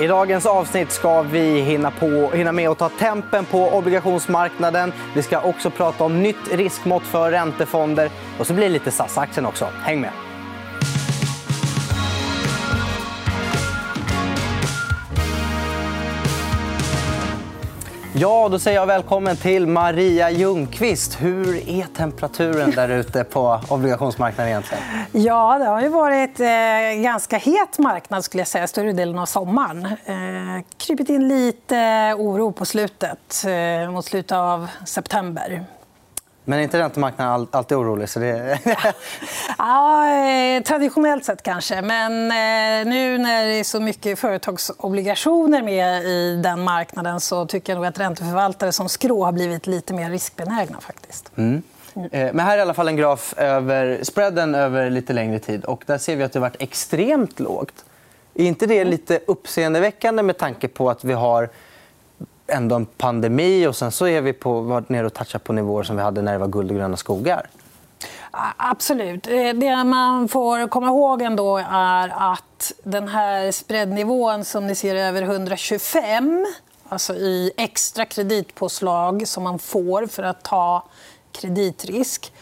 I dagens avsnitt ska vi hinna, på, hinna med att ta tempen på obligationsmarknaden. Vi ska också prata om nytt riskmått för räntefonder. Och så blir det lite SAS-aktien också. Häng med. Ja, då säger jag välkommen till Maria Ljungqvist. Hur är temperaturen där ute på obligationsmarknaden egentligen? Ja, det har ju varit eh, ganska het marknad skulle jag säga, större delen av sommaren. Eh, krypit in lite oro på slutet, eh, mot slutet av september. Men är inte räntemarknaden alltid orolig? Så det... ja, eh, traditionellt sett kanske. Men eh, nu när det är så mycket företagsobligationer med i den marknaden så tycker jag nog att ränteförvaltare som skrå har blivit lite mer riskbenägna. Faktiskt. Mm. Eh, men här är i alla fall en graf över spreaden över lite längre tid. Och där ser vi att det har varit extremt lågt. Är inte det lite uppseendeväckande med tanke på att vi har ändå en pandemi och sen så är vi på, varit nere och touchat på nivåer som vi hade när det var guld och gröna skogar. Absolut. Eh, det man får komma ihåg ändå är att den här spreadnivån som ni ser över 125 alltså i extra kreditpåslag som man får för att ta kreditrisk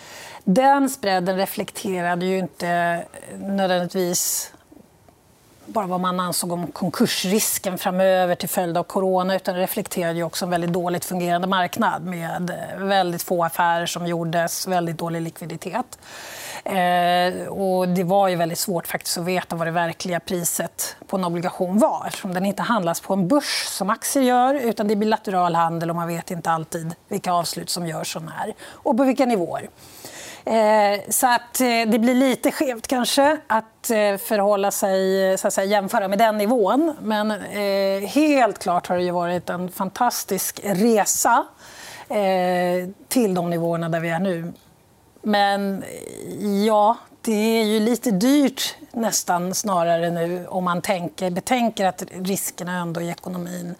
den spreaden reflekterade ju inte nödvändigtvis bara vad man ansåg om konkursrisken framöver till följd av corona utan reflekterade också en väldigt dåligt fungerande marknad med väldigt få affärer som gjordes, väldigt dålig likviditet. Eh, och det var ju väldigt svårt faktiskt att veta vad det verkliga priset på en obligation var eftersom den inte handlas på en börs som aktier gör utan det är bilateral handel och man vet inte alltid vilka avslut som görs och när och på vilka nivåer. Eh, så att eh, det blir lite skevt kanske att eh, förhålla sig, så att säga, jämföra med den nivån. Men helt klart har det ju varit en fantastisk resa till de nivåerna där vi är nu. Men ja, det är ju lite dyrt nästan snarare nu om man tänker, betänker att riskerna ändå i ekonomin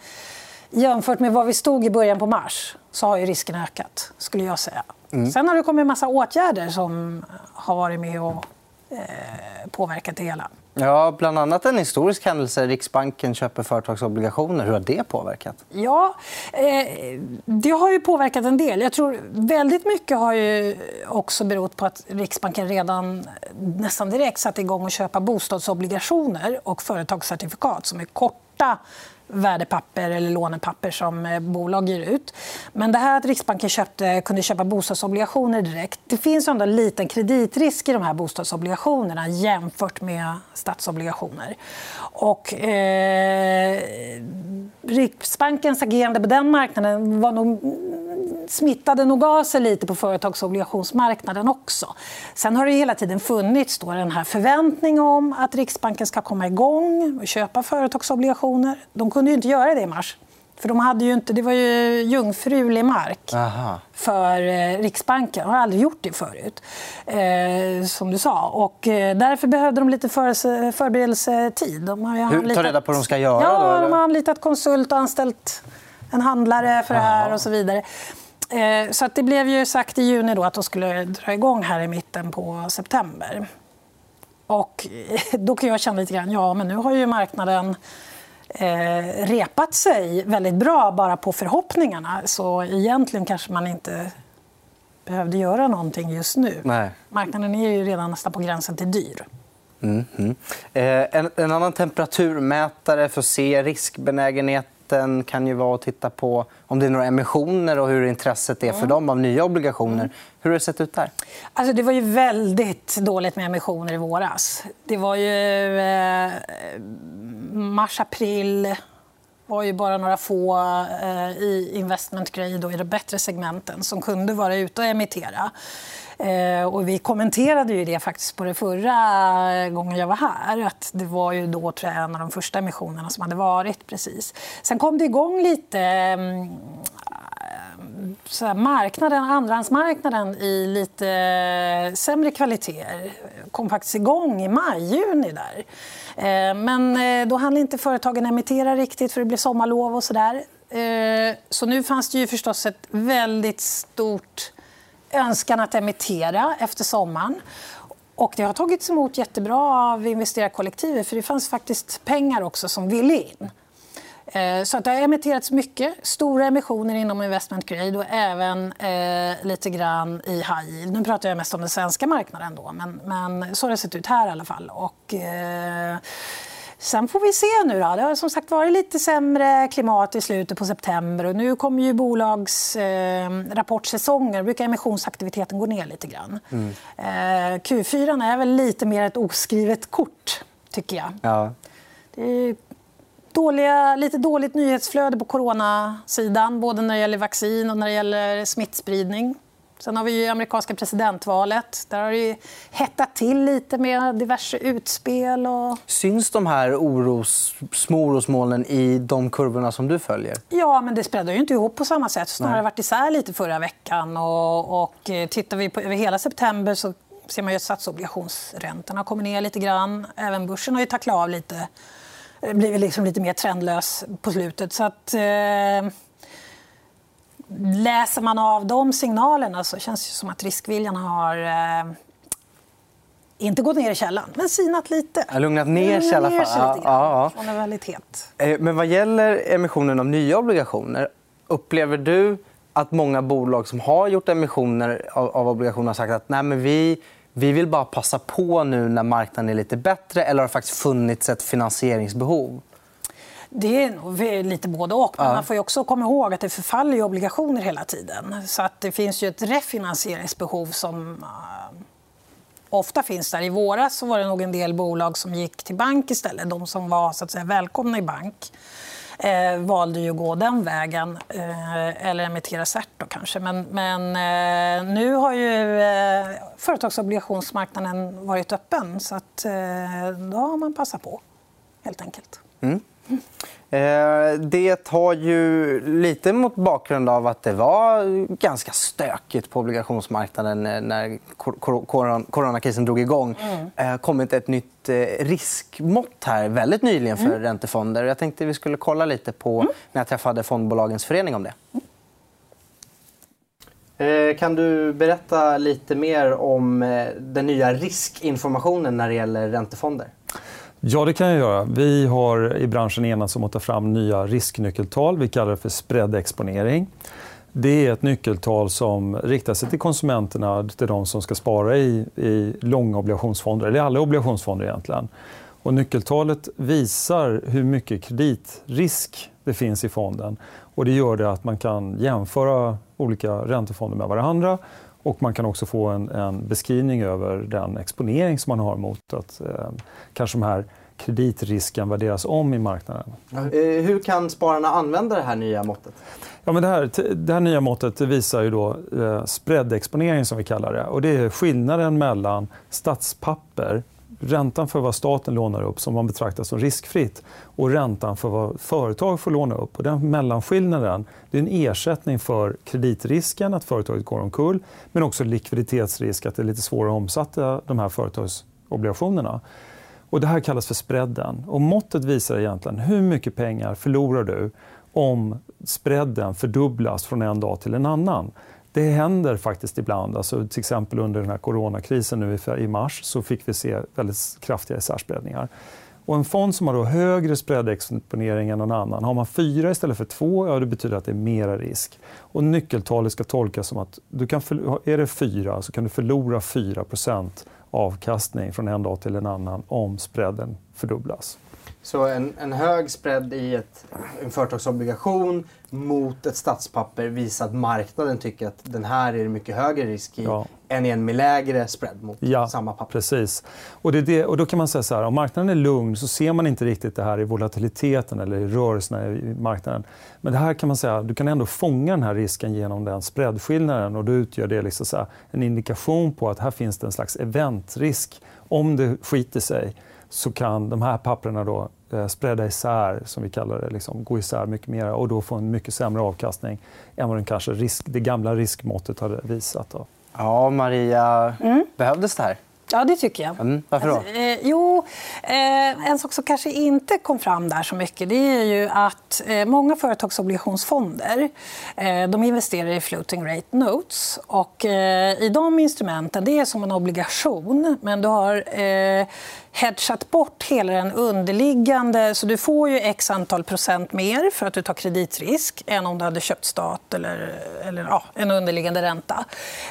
jämfört med var vi stod i början på mars så har ju riskerna ökat, skulle jag säga. Mm. Sen har det kommit en massa åtgärder som har varit med och eh, påverkat det hela. Ja, bland annat en historisk händelse. Riksbanken köper företagsobligationer. Hur har det påverkat? Ja, eh, det har ju påverkat en del. Jag tror väldigt mycket har ju också berott på att Riksbanken redan nästan direkt satte igång att köpa bostadsobligationer och företagscertifikat som är korta värdepapper eller lånepapper som eh, bolag ger ut. Men det här att Riksbanken köpte, kunde köpa bostadsobligationer direkt... Det finns ändå en liten kreditrisk i de här bostadsobligationerna jämfört med statsobligationer. Och, eh, Riksbankens agerande på den marknaden var nog smittade nog av sig lite på företagsobligationsmarknaden också. Sen har det hela tiden funnits då den här förväntningen om att Riksbanken ska komma igång och köpa företagsobligationer. De kunde ju inte göra det i mars. För de hade ju inte, det var ju jungfrulig mark Aha. för eh, Riksbanken. De har aldrig gjort det förut. Eh, som du sa. Och, eh, därför behövde de lite för, förberedelsetid. De har Hur, anlitat... Ta reda på vad de ska göra? Ja, då, de har anlitat konsult och anställt en handlare för det här. och så vidare. Eh, så det blev ju sagt i juni då att de skulle dra igång här i mitten på september. Och då kan jag känna lite grann, ja men nu har ju marknaden eh, repat sig väldigt bra bara på förhoppningarna. Så egentligen kanske man inte behövde göra någonting just nu. Nej. Marknaden är ju redan nästan på gränsen till dyr. Mm -hmm. eh, en, en, annan temperaturmätare för att se riskbenägenhet debatten kan ju vara att titta på om det är några emissioner och hur intresset är för dem av nya obligationer. Hur har det sett ut där? Alltså, det var ju väldigt dåligt med emissioner i våras. Det var ju eh, mars, april var ju bara några få eh, i investment grade, i de bättre segmenten som kunde vara ute och emittera. Eh, och vi kommenterade ju det faktiskt på det förra gången jag var här. Att det var ju då tror jag, en av de första emissionerna som hade varit. precis. Sen kom det igång lite mm, så här, marknaden, andrahandsmarknaden i lite eh, sämre kvaliteter kom faktiskt igång i maj, juni. Där. Eh, men eh, då hann inte företagen emittera riktigt för det blev sommarlov och så där. Så nu fanns det ju förstås ett väldigt stort önskan att emittera efter sommaren. Och det har tagits emot jättebra av investerarkollektivet för det fanns faktiskt pengar också som ville in. Eh, så att det har emitterats mycket. Stora emissioner inom investment grade och även eh, lite grann i high yield. Nu pratar jag mest om den svenska marknaden. Då, men, men så har det sett ut här i alla fall. Och, eh, Sen får vi se nu. Då. Det har som sagt varit lite sämre klimat i slutet på september. Och nu kommer ju bolagsrapportsäsonger. Eh, brukar emissionsaktiviteten gå ner lite grann. Mm. Eh, Q4 är väl lite mer ett oskrivet kort, tycker jag. Ja. Det är dåliga, lite dåligt nyhetsflöde på coronasidan både när det gäller vaccin och när det gäller smittspridning. Sen har vi ju amerikanska presidentvalet. Där har det hettat till lite med diverse utspel. Och... Syns de här oros, små orosmolnen i de kurvorna som du följer? Ja, men det spreadar ju inte ihop på samma sätt. Snarare Nej. varit isär lite förra veckan. Och, och eh, tittar vi på över hela september så ser man ju att statsobligationsräntorna har kommit ner lite grann. Även börsen har ju tacklat av lite. Blivit liksom lite mer trendlös på slutet. Så att, eh läser man av de signalerna så känns det som att riskviljan har eh, inte gått ner i källan, men sinat lite. Ja, lugnat ner sig i alla fall. Ja, ja, Från en realitet. Eh, men vad gäller emissionen av nya obligationer, upplever du att många bolag som har gjort emissioner av, obligationer har sagt att Nej, men vi, vi vill bara passa på nu när marknaden är lite bättre eller har faktiskt funnits ett finansieringsbehov? Det är lite både och. Men man får också komma ihåg att det förfaller obligationer hela tiden. Så att det finns ju ett refinansieringsbehov som uh, ofta finns där. I våras så var det nog en del bolag som gick till bank istället. De som var så att säga, välkomna i bank eh, valde ju att gå den vägen. Eh, eller emittera cert, då, kanske. Men, men eh, nu har ju eh, företagsobligationsmarknaden varit öppen. Så att, eh, då har man passat på, helt enkelt. Mm. Eh, det har ju lite mot bakgrund av att det var ganska stökigt på obligationsmarknaden när coronakrisen drog igång mm. Eh, kommit ett nytt eh, riskmått här väldigt nyligen för mm. räntefonder. Jag tänkte vi skulle kolla lite på mm. när jag träffade Fondbolagens förening om det. Kan du berätta lite mer om den nya riskinformationen när det gäller räntefonder? Ja, det kan jag göra. Vi har i branschen enats om att ta fram nya risknyckeltal. Vi kallar det för spreadexponering. Det är ett nyckeltal som riktar sig till konsumenterna, till de som ska spara i, i långa obligationsfonder, eller alla obligationsfonder egentligen. Och nyckeltalet visar hur mycket kreditrisk det finns i fonden. Och det gör det att man kan jämföra olika räntefonder med varandra och man kan också få en, en, beskrivning över den exponering som man har mot att eh, kanske de här kreditrisken värderas om i marknaden. Eh, hur kan spararna använda det här nya måttet? Ja, men det, här, det här nya måttet visar ju då eh, spreadexponering som vi kallar det. Och det är skillnaden mellan statspapper räntan för vad staten lånar upp som man betraktar som riskfritt och räntan för vad företag får låna upp. Och den mellanskillnaden det är en ersättning för kreditrisken, att företaget går omkull men också likviditetsrisk, att det är lite svårare att omsätta de här företagsobligationerna. Och det här kallas för spreaden. Och måttet visar egentligen hur mycket pengar förlorar du om spreaden fördubblas från en dag till en annan. Det händer faktiskt ibland. Alltså, till exempel under den här coronakrisen nu i mars så fick vi se väldigt kraftiga isärspridningar. Och en fond som har då högre spreadexponering än någon annan, har man fyra istället för två, ja, det betyder att det är mera risk. Och nyckeltalet ska tolkas som att du kan är det fyra så kan du förlora 4% avkastning från en dag till en annan om spreaden fördubblas. Så en, en hög spread i ett, en företagsobligation mot ett statspapper visar att marknaden tycker att den här är det mycket högre risk i ja. än i en med lägre spread mot ja, samma papper. Precis. Och, det det, och då kan man säga så här, om marknaden är lugn så ser man inte riktigt det här i volatiliteten eller i rörelserna i marknaden. Men det här kan man säga, du kan ändå fånga den här risken genom den spreadskillnaden och då utgör det liksom så här, en indikation på att här finns det en slags eventrisk. Om det skiter sig så kan de här papperna då eh, spreada isär, som vi kallar det, liksom, gå isär mycket mer och då få en mycket sämre avkastning än vad den kanske risk, det gamla riskmåttet hade visat. Då. Ja, Maria. Mm. Behövdes det här? Ja, det tycker jag. Mm, varför då? Alltså, eh, jo, eh, en sak som kanske inte kom fram där så mycket det är ju att eh, många företagsobligationsfonder eh, de investerar i floating rate notes. Och, eh, I de instrumenten det är som en obligation, men du har eh, hedgat bort hela den underliggande... Så du får ju x antal procent mer för att du tar kreditrisk än om du hade köpt stat eller, eller ja, en underliggande ränta.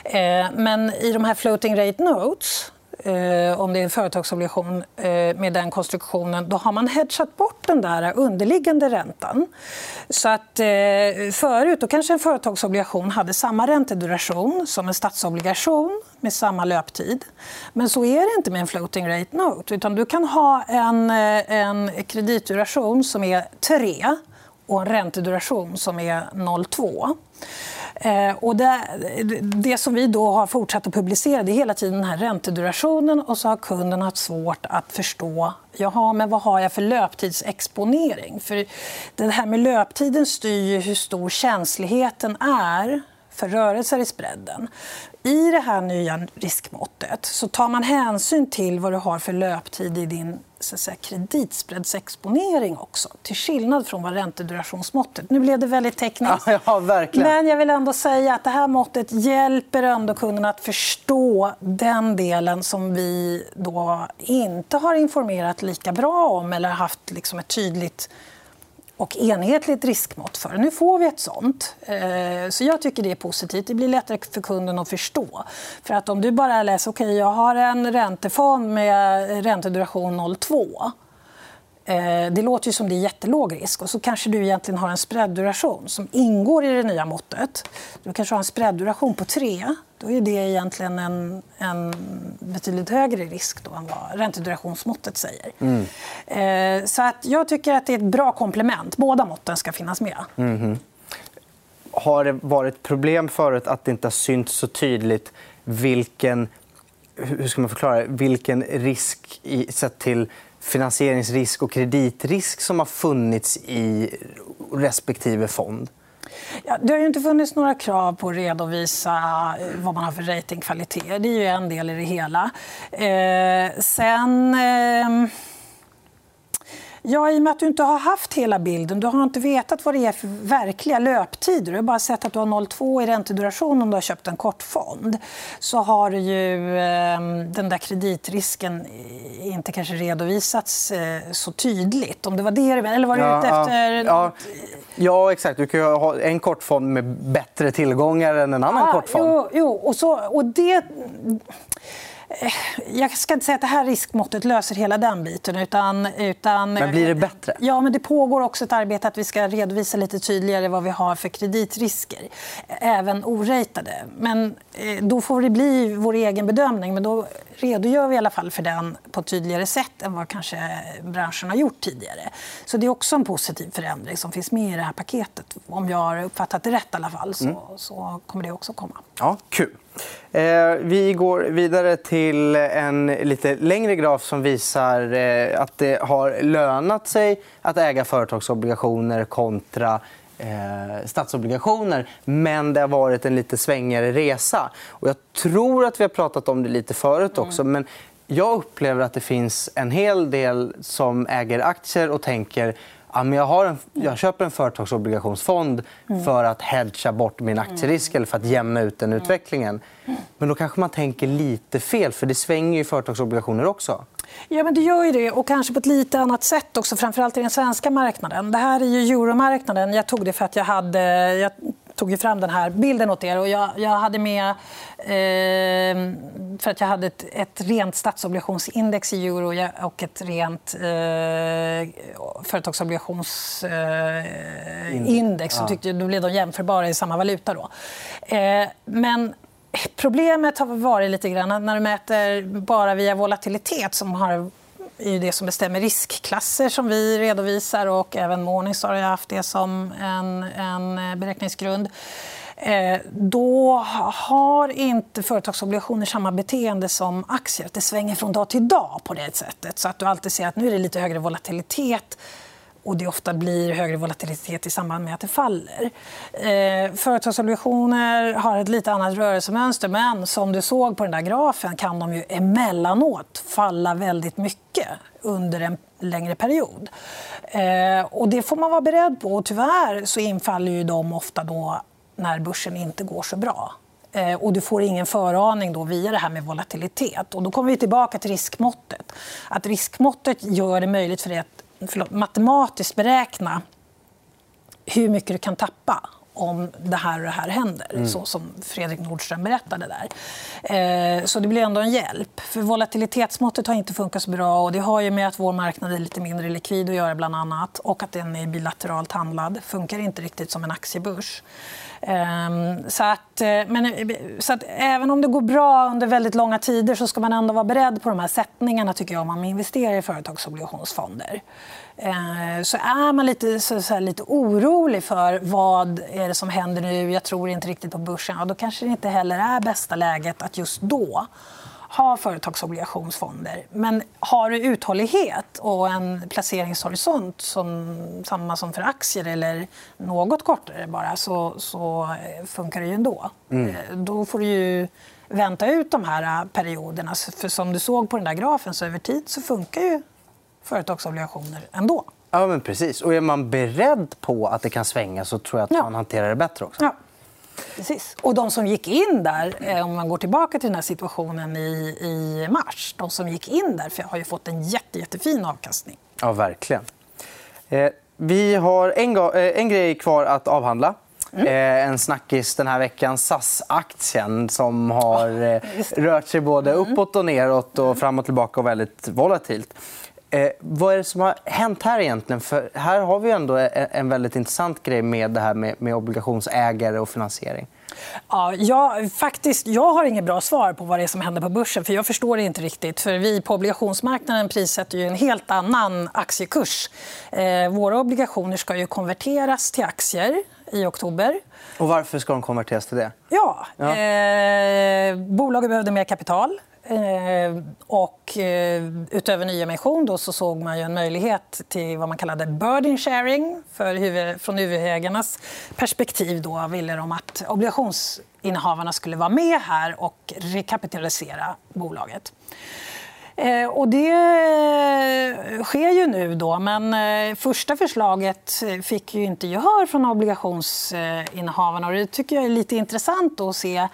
Eh, men i de här floating rate notes eh, om det är en företagsobligation eh, med den konstruktionen, då har man hedgat bort den där underliggande räntan. Så att, eh, förut då kanske en företagsobligation hade samma ränteduration som en statsobligation med samma löptid. Men så är det inte med en floating rate note. Utan du kan ha en, eh, en kreditduration som är 3 och en ränteduration som är 0,2. Eh, och det, det, som vi då har fortsatt att publicera det är hela tiden den här räntedurationen och så har kunden haft svårt att förstå Jaha, men vad har jag för löptidsexponering. För det här med löptiden styr hur stor känsligheten är för rörelser i spreaden. I det här nya riskmåttet så tar man hänsyn till vad du har för löptid i din så säga, kreditspreadsexponering också. Till skillnad från vad räntedurationsmåttet... Nu blev det väldigt tekniskt. Ja, ja, verkligen. Men jag vill ändå säga att det här måttet hjälper ändå kunderna att förstå den delen som vi då inte har informerat lika bra om eller haft liksom ett tydligt och enhetligt riskmått för. Nu får vi ett sånt. Eh, så jag tycker det är positivt. Det blir lättare för kunden att förstå. För att om du bara läser okej, okay, jag har en räntefond med ränteduration 0,2 det låter ju som det är jättelåg risk. Och så kanske du egentligen har en spreadduration som ingår i det nya måttet. Du kanske har en spreadduration på 3. Då är det egentligen en, en betydligt högre risk då än vad räntedurationsmåttet säger. Mm. Eh, så att jag tycker att det är ett bra komplement. Båda måtten ska finnas med. Mm. Har det varit problem förut att det inte har synts så tydligt vilken, hur ska man förklara, vilken risk i, sett till finansieringsrisk och kreditrisk som har funnits i respektive fond? Ja, det har ju inte funnits några krav på att redovisa eh, vad man har för ratingkvalitet. Det är ju en del i det hela. Eh, sen... Eh... Ja, I och med att du inte har haft hela bilden, du har inte vetat vad det är för verkliga löptider. Du har bara sett att du har 0,2 i ränteduration om du har köpt en kortfond. Så har ju eh, den där kreditrisken inte kanske redovisats eh, så tydligt. Om det var det Eller var du ja, ute efter... Ja, ja, exakt. Du kan ha en kortfond med bättre tillgångar än en annan ja, kortfond. Jo, jo. Och, så, och det jag ska inte säga att det här riskmåttet löser hela den biten. Utan, utan, men blir det bättre? Ja, men det pågår också ett arbete att vi ska redovisa lite tydligare vad vi har för kreditrisker, även oratade. Men eh, då får det bli vår egen bedömning. Men då redogör vi i alla fall för den på ett tydligare sätt än vad kanske branschen har gjort tidigare. Så det är också en positiv förändring som finns med i det här paketet. Om jag har uppfattat det rätt i alla fall så, mm. så kommer det också komma. Ja, kul. Eh, vi går vidare till en lite längre graf som visar eh, att det har lönat sig att äga företagsobligationer kontra eh, statsobligationer. Men det har varit en lite svängigare resa. Och jag tror att vi har pratat om det lite förut också. Mm. Men jag upplever att det finns en hel del som äger aktier och tänker ja, men jag, har en, jag köper en företagsobligationsfond mm. för att hedga bort min aktierisk eller för att jämna ut den utvecklingen. Men då kanske man tänker lite fel, för det svänger ju företagsobligationer också. Ja, men det gör ju det, och kanske på ett lite annat sätt också, framförallt i den svenska marknaden. Det här är ju euromarknaden. Jag tog det för att jag hade... Jag tog ju fram den här bilden åt er. Och jag, jag hade med... Eh, för att jag hade ett, ett rent statsobligationsindex i euro och ett rent eh, företagsobligationsindex. Eh, ja. då blev de jämförbara i samma valuta. Då. Eh, men Problemet har varit lite grann när du mäter bara via volatilitet som har är det som bestämmer riskklasser som vi redovisar och även Morningstar har haft det som en, en eh, beräkningsgrund. Eh, då har inte företagsobligationer samma beteende som aktier. Det svänger från dag till dag på det sättet. Så att du alltid ser att nu är det lite högre volatilitet och det ofta blir högre volatilitet i samband med att det faller. Eh, företagsobligationer har ett lite annat rörelsemönster men som du såg på den där grafen kan de ju emellanåt falla väldigt mycket under en längre period. Eh, och det får man vara beredd på. Och tyvärr så infaller ju de ofta då när börsen inte går så bra. Eh, och du får ingen föraning då via det här med volatilitet. Och då kommer vi tillbaka till riskmåttet. Att riskmåttet gör det möjligt för dig att förlåt, matematiskt beräkna hur mycket du kan tappa om det här och det här händer, mm. så som Fredrik Nordström berättade där. Eh, så det blir ändå en hjälp. För volatilitetsmåttet har inte funkat så bra. och Det har ju med att vår marknad är lite mindre likvid att göra, bland annat. Och att den är bilateralt handlad. Det funkar inte riktigt som en aktiebörs. Ehm, så att, eh, men, så att även om det går bra under väldigt långa tider så ska man ändå vara beredd på de här sättningarna tycker jag, om man investerar i företagsobligationsfonder. Ehm, så är man lite, så, så här, lite orolig för vad är det som händer nu, jag tror inte riktigt på börsen, ja, då kanske det inte heller är bästa läget att just då ha företagsobligationsfonder. Men har du uthållighet och en placeringshorisont som samma som för aktier eller något kortare bara så, så funkar det ju ändå. Mm. Eh, då får du ju vänta ut de här perioderna. För som du såg på den där grafen så över tid så funkar ju företagsobligationer ändå. Ja, men precis. Och är man beredd på att det kan svänga så tror jag att ja. man hanterar det bättre också. Ja. Precis. Och de som gick in där, eh, om man går tillbaka till den här situationen i, i mars, de som gick in där har ju fått en jätte, jättefin avkastning. Ja, verkligen. Eh, vi har en, eh, en grej kvar att avhandla. Mm. Eh, en snackis den här veckan. SAS-aktien som har rört sig både mm. uppåt och neråt och fram och tillbaka och väldigt volatilt. Eh, vad är det som har hänt här egentligen? För här har vi ändå en väldigt intressant grej med det här med, med obligationsägare och finansiering. Ja, jag, faktiskt, jag har inget bra svar på vad det är som händer på börsen. för Jag förstår det inte riktigt. För Vi på obligationsmarknaden prissätter ju en helt annan aktiekurs. Eh, våra obligationer ska ju konverteras till aktier i oktober. Och Varför ska de konverteras till det? Ja, ja. Eh, bolaget behövde mer kapital. Eh, och eh, utöver nyemission då så såg man ju en möjlighet till vad man kallade burden sharing. För huvud, från huvudägarnas perspektiv då ville de att obligationsinnehavarna skulle vara med här och rekapitalisera bolaget. Eh, och det sker ju nu, då, men första förslaget fick ju inte gehör från obligationsinnehavarna. Och det tycker jag är lite intressant att se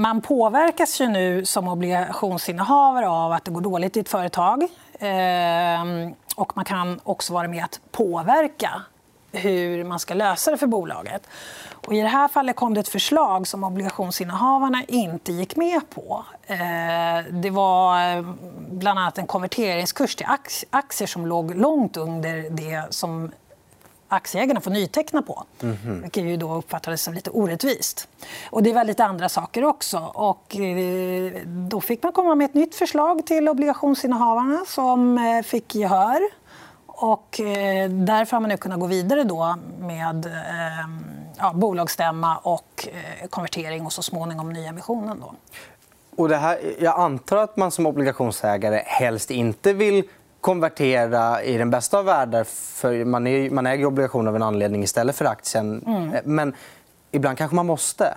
man påverkas ju nu som obligationsinnehavare av att det går dåligt i ett företag. Ehm, och man kan också vara med att påverka hur man ska lösa det för bolaget. Och I det här fallet kom det ett förslag som obligationsinnehavarna inte gick med på. Ehm, det var eh, bland annat en konverteringskurs till aktier som låg långt under det som aktieägarna får nyteckna på. Mm -hmm. Vilket ju då uppfattades som lite orättvist. Och det var lite andra saker också. Och eh, då fick man komma med ett nytt förslag till obligationsinnehavarna som eh, fick gehör. Och eh, därför har man nu kunnat gå vidare då med ja, bolagsstämma och konvertering och så småningom nyemissionen. Då. Och det här, jag antar att man som obligationsägare helst inte vill konvertera i den bästa av världar. För man, är, man äger obligationer av en anledning istället för aktien. Mm. Men ibland kanske man måste.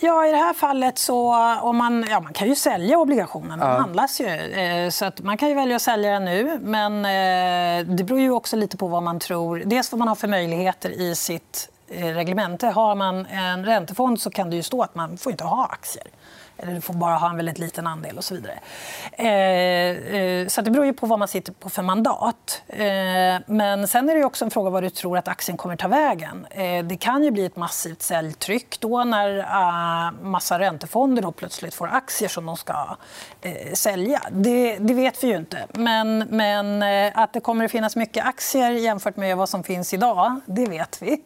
Ja, I det här fallet så... Om man, ja, man kan ju sälja obligationerna. De handlas ju. Eh, så att man kan ju välja att sälja den nu. Men eh, det beror ju också lite på vad man tror. Dels vad man har för möjligheter i sitt eh, reglemente. Har man en räntefond så kan det ju stå att man får inte ha aktier eller du får bara ha en väldigt liten andel och så vidare. Eh, eh, så det beror ju på vad man sitter på för mandat. Eh, men sen är det också en fråga vad du tror att aktien kommer ta vägen. Eh, det kan ju bli ett massivt säljtryck då när eh, massa räntefonder då plötsligt får aktier som de ska eh, sälja. Det, det, vet vi ju inte. Men, men eh, att det kommer att finnas mycket aktier jämfört med vad som finns idag, det vet vi.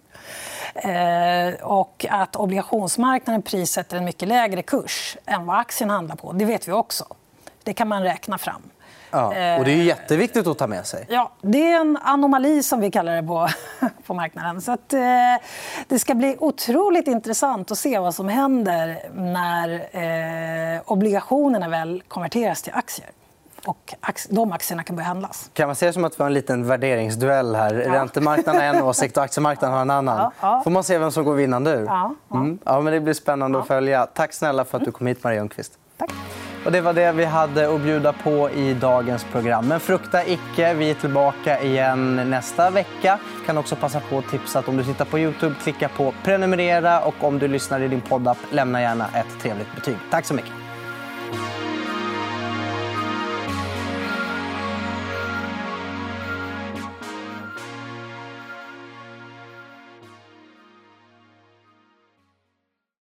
Eh, och att obligationsmarknaden prissätter en mycket lägre kurs än vad aktien handlar på. Det vet vi också. Det kan man räkna fram. Ja, och det är jätteviktigt att ta med sig. Ja, det är en anomali, som vi kallar det på, på marknaden. Så att, eh, det ska bli otroligt intressant att se vad som händer när eh, obligationerna väl konverteras till aktier och de aktierna kan börja handlas. Kan man se det som att vi har en liten värderingsduell? här? Ja. Räntemarknaden har en åsikt och aktiemarknaden har en annan. Ja, ja. får man se vem som går vinnande ur. Ja, ja. Mm. ja, det blir spännande att följa. Tack snälla för att du kom hit, Maria Ljungqvist. Tack. Och det var det vi hade att bjuda på i dagens program. Men frukta icke, vi är tillbaka igen nästa vecka. kan också passa på att tipsa att om du tittar på Youtube, klicka på prenumerera. och Om du lyssnar i din poddapp, lämna gärna ett trevligt betyg. Tack så mycket.